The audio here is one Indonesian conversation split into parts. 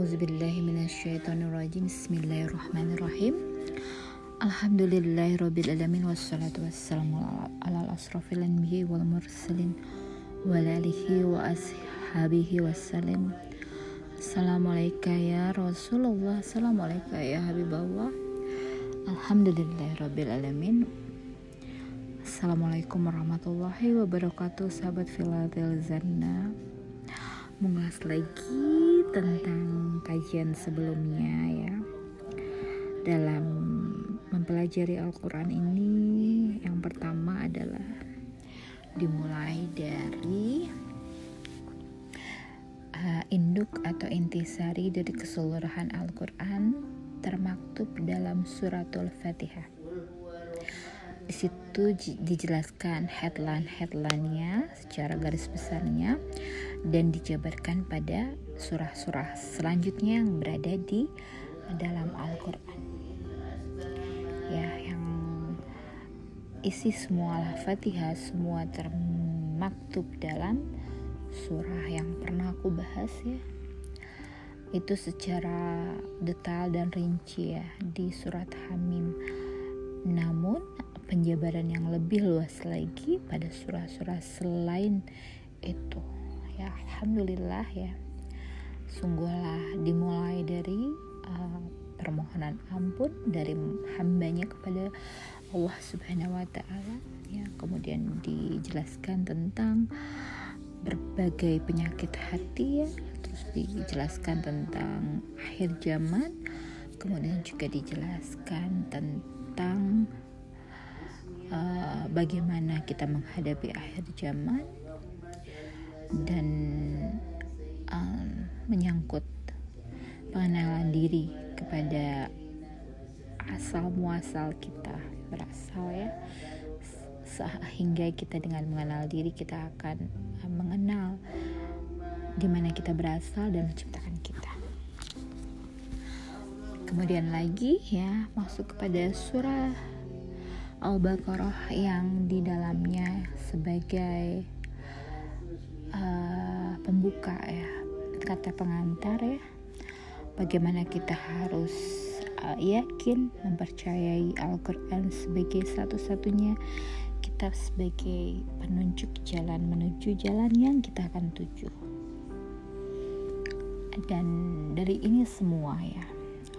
A'udzubillahiminasyaitonirrajim Bismillahirrahmanirrahim. Alhamdulillahirrabbilalamin wa ashabihi ya ya Assalamualaikum warahmatullahi wabarakatuh Sahabat Filadil Zanna Mengulas lagi tentang kajian sebelumnya ya. Dalam mempelajari Al-Quran ini yang pertama adalah dimulai dari uh, induk atau intisari dari keseluruhan Al-Quran termaktub dalam suratul Fatihah. Di situ dijelaskan headline-headlinenya secara garis besarnya dan dijabarkan pada surah-surah selanjutnya yang berada di dalam Al-Quran. Ya yang isi semua Al-Fatihah semua termaktub dalam surah yang pernah aku bahas ya. Itu secara detail dan rinci ya di surat Hamim. Namun penjabaran yang lebih luas lagi pada surah-surah selain itu ya Alhamdulillah ya. Sungguhlah dimulai dari uh, permohonan ampun dari hambanya kepada Allah Subhanahu wa taala ya. Kemudian dijelaskan tentang berbagai penyakit hati ya. Terus dijelaskan tentang akhir zaman. Kemudian juga dijelaskan tentang uh, bagaimana kita menghadapi akhir zaman dan um, menyangkut pengenalan diri kepada asal muasal kita berasal ya sehingga kita dengan mengenal diri kita akan uh, mengenal di mana kita berasal dan menciptakan kita. Kemudian lagi ya masuk kepada surah Al-Baqarah yang di dalamnya sebagai pembuka ya kata pengantar ya. Bagaimana kita harus uh, yakin mempercayai Al-Quran sebagai satu-satunya kitab sebagai penunjuk jalan menuju jalan yang kita akan tuju. Dan dari ini semua ya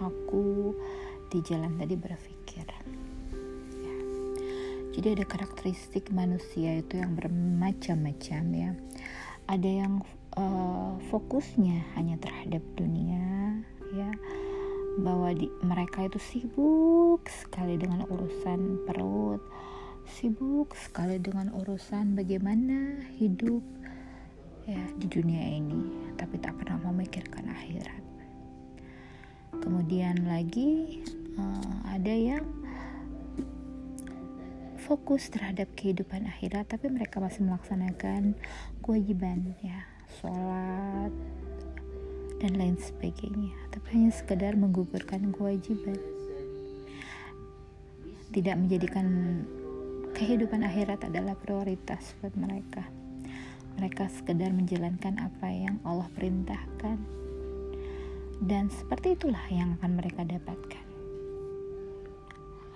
aku di jalan tadi berpikir ya. jadi ada karakteristik manusia itu yang bermacam-macam ya. Ada yang uh, fokusnya hanya terhadap dunia ya. Bahwa di, mereka itu sibuk sekali dengan urusan perut sibuk sekali dengan urusan bagaimana hidup ya di dunia ini tapi tak pernah memikirkan akhirat. Kemudian lagi uh, ada yang fokus terhadap kehidupan akhirat tapi mereka masih melaksanakan kewajiban ya sholat dan lain sebagainya. Tapi hanya sekedar menggugurkan kewajiban. Tidak menjadikan kehidupan akhirat adalah prioritas buat mereka. Mereka sekedar menjalankan apa yang Allah perintahkan. Dan seperti itulah yang akan mereka dapatkan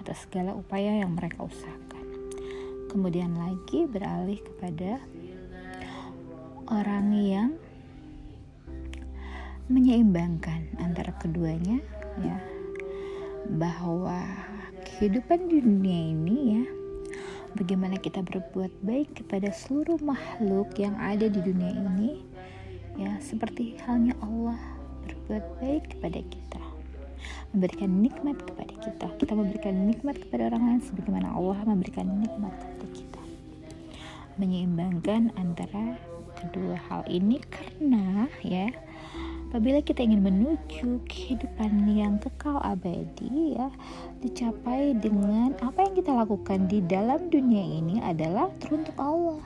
atas segala upaya yang mereka usahakan. Kemudian lagi beralih kepada orang yang menyeimbangkan antara keduanya ya. Bahwa kehidupan di dunia ini ya bagaimana kita berbuat baik kepada seluruh makhluk yang ada di dunia ini ya seperti halnya Allah berbuat baik kepada kita memberikan nikmat kepada kita. Kita memberikan nikmat kepada orang lain sebagaimana Allah memberikan nikmat kepada kita. Menyeimbangkan antara kedua hal ini karena ya apabila kita ingin menuju kehidupan yang kekal abadi ya dicapai dengan apa yang kita lakukan di dalam dunia ini adalah teruntuk Allah.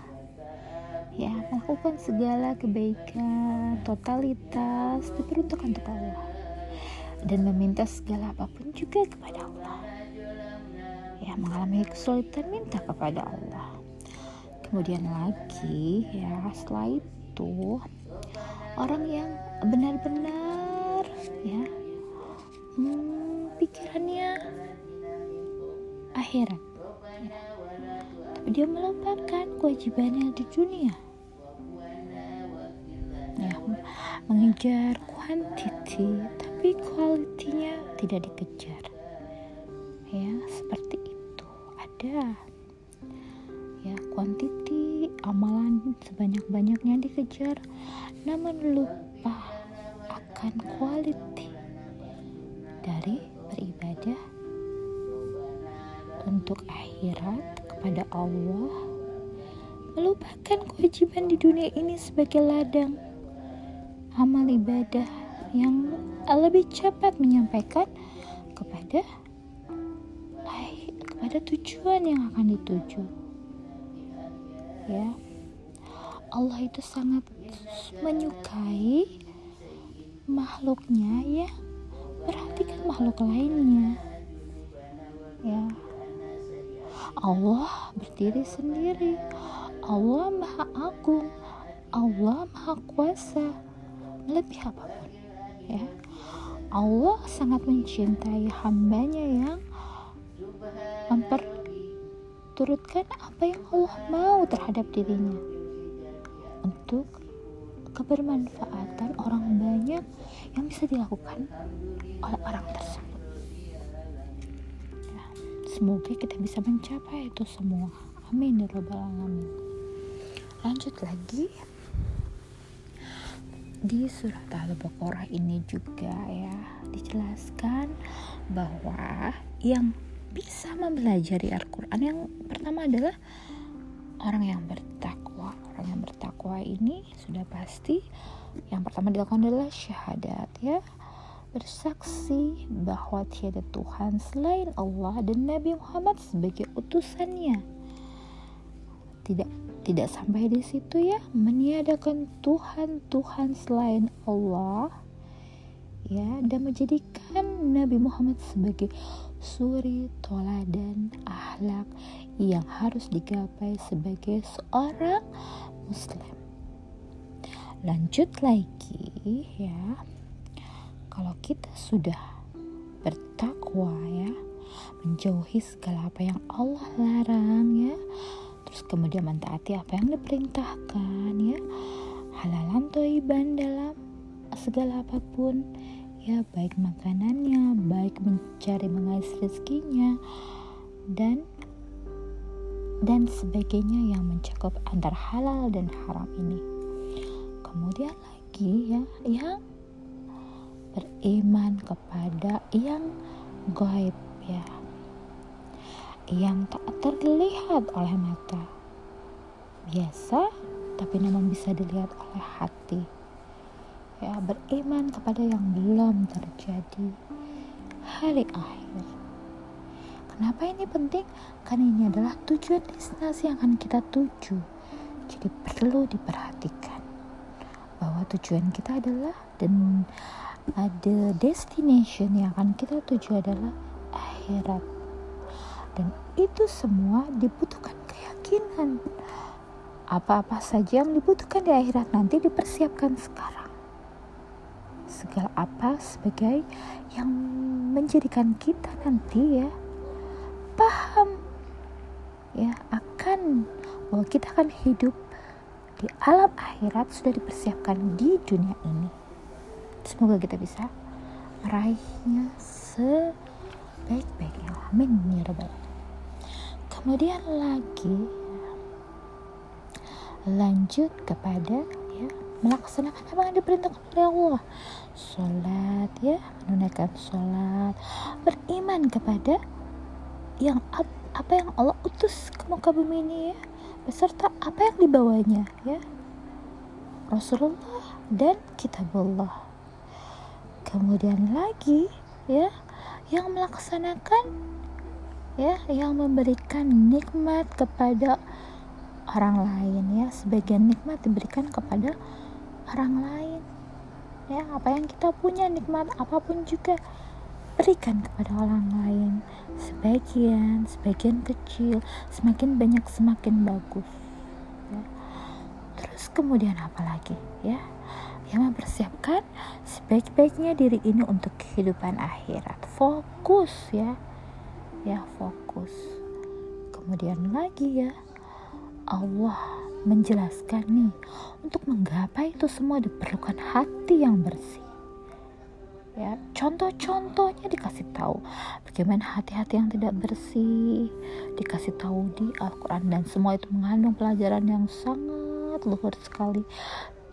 Ya melakukan segala kebaikan totalitas diperuntukkan untuk Allah dan meminta segala apa pun juga kepada Allah. Ya mengalami kesulitan minta kepada Allah kemudian lagi ya setelah itu orang yang benar-benar ya hmm, pikirannya akhirat ya. dia melupakan kewajibannya di dunia. Ya mengejar kuantiti tapi kualitinya tidak dikejar. Ya seperti itu. Ada ya kuantiti amalan sebanyak-banyaknya dikejar namun lupa akan quality dari beribadah untuk akhirat kepada Allah. Melupakan kewajiban di dunia ini sebagai ladang. Amal ibadah yang lebih cepat menyampaikan kepada kepada tujuan yang akan dituju ya. Allah itu sangat menyukai makhluknya ya. Perhatikan makhluk lainnya ya. Allah berdiri sendiri. Allah maha agung. Allah maha kuasa. Lebih apa pun ya. Allah sangat mencintai hambanya yang memperturutkan apa yang Allah mau terhadap dirinya untuk kebermanfaatan orang banyak yang bisa dilakukan oleh orang tersebut. Semoga kita bisa mencapai itu semua. Amin ya robbal. Lanjut lagi di surat Al-Baqarah ini juga ya dijelaskan bahwa yang bisa mempelajari Al-Quran. Yang pertama adalah orang yang bertakwa. Orang yang bertakwa ini sudah pasti yang pertama dilakukan adalah syahadat ya. Bersaksi bahwa tiada Tuhan selain Allah dan Nabi Muhammad sebagai utusannya. Tidak tidak sampai di situ ya. Meniadakan Tuhan Tuhan selain Allah ya dan menjadikan Nabi Muhammad sebagai suri toladan ahlak yang harus digapai sebagai seorang muslim. Lanjut lagi ya. Kalau kita sudah bertakwa ya menjauhi segala apa yang Allah larang ya terus kemudian mentaati apa yang diperintahkan ya halalan toiban dalam segala apa pun ya baik makanannya baik mencari mengais rezekinya dan dan sebagainya yang mencakup antara halal dan haram ini. Kemudian lagi ya yang beriman kepada yang gaib ya. Yang tak terlihat oleh mata. Biasa tapi namun bisa dilihat oleh hati ya beriman kepada yang belum terjadi. Hari akhir. Kenapa ini penting? Karena ini adalah tujuan destinasi yang akan kita tuju. Jadi perlu diperhatikan bahwa tujuan kita adalah dan ada destination yang akan kita tuju adalah akhirat. Dan itu semua dibutuhkan keyakinan. Apa-apa saja yang dibutuhkan di akhirat nanti dipersiapkan sekarang segala apa sebagai yang menjadikan kita nanti ya paham ya akan bahwa kita akan hidup di alam akhirat sudah dipersiapkan di dunia ini. Semoga kita bisa meraihnya sebaik-baiknya amin ya rabbal kemudian lagi lanjut kepada melaksanakan apa yang diperintahkan oleh Allah? Sholat ya. Menunaikan sholat. Beriman kepada yang apa yang Allah utus ke muka bumi ini ya. Beserta apa yang dibawanya ya. Rasulullah dan kitabullah. Kemudian lagi ya yang melaksanakan ya yang memberikan nikmat kepada orang lain ya. Sebagian nikmat diberikan kepada orang lain. Ya apa yang kita punya nikmat apa pun juga berikan kepada orang lain. Sebagian sebagian kecil semakin banyak semakin bagus ya. terus kemudian apa lagi ya? Yang mempersiapkan sebaik-baiknya diri ini untuk kehidupan akhirat. Fokus ya. Ya fokus. Kemudian lagi ya Allah menjelaskan nih untuk menggapai itu semua diperlukan hati yang bersih. Ya contoh-contohnya dikasih tahu bagaimana hati-hati yang tidak bersih dikasih tahu di Al-Quran dan semua itu mengandung pelajaran yang sangat luhur sekali.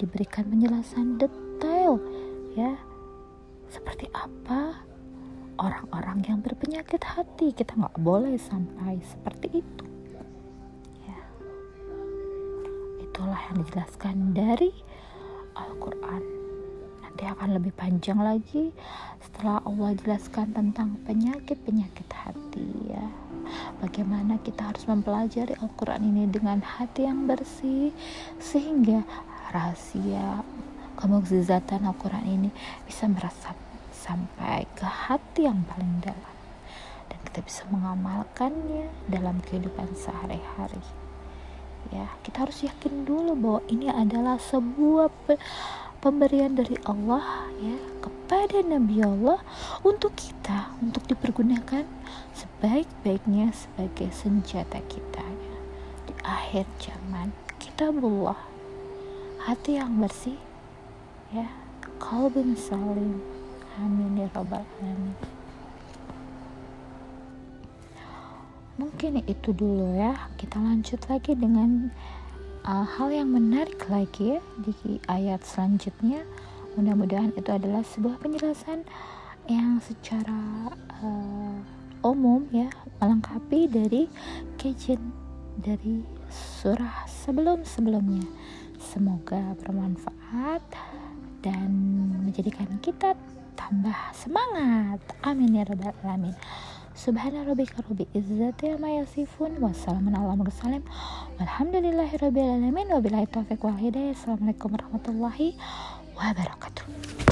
Diberikan penjelasan detail ya. Seperti apa orang-orang yang berpenyakit hati kita nggak boleh sampai seperti itu itulah yang dijelaskan dari Al-Quran. Nanti akan lebih panjang lagi setelah Allah jelaskan tentang penyakit-penyakit hati ya. Bagaimana kita harus mempelajari Al-Quran ini dengan hati yang bersih sehingga rahasia kemukjizatan Al-Quran ini bisa meresap sampai ke hati yang paling dalam. Dan kita bisa mengamalkannya dalam kehidupan sehari-hari ya kita harus yakin dulu bahwa ini adalah sebuah pemberian dari Allah ya kepada Nabi Allah untuk kita untuk dipergunakan sebaik-baiknya sebagai senjata kita ya. di akhir zaman kita kitabullah hati yang bersih ya kalbun salim amin ya robbal alamin mungkin itu dulu ya. Kita lanjut lagi dengan uh, hal yang menarik lagi ya di ayat selanjutnya. Mudah-mudahan itu adalah sebuah penjelasan yang secara uh, umum ya melengkapi dari kajian dari surah sebelum-sebelumnya. Semoga bermanfaat dan menjadikan kita tambah semangat. Amin ya rabbal alamin Subhana rabbika rabbil izzati amma yasifun wassalamun ala mursalin walhamdulillahi rabbil alamin. Wabillahi taufiq wal hidayah. Assalamualaikum warahmatullahi wabarakatuh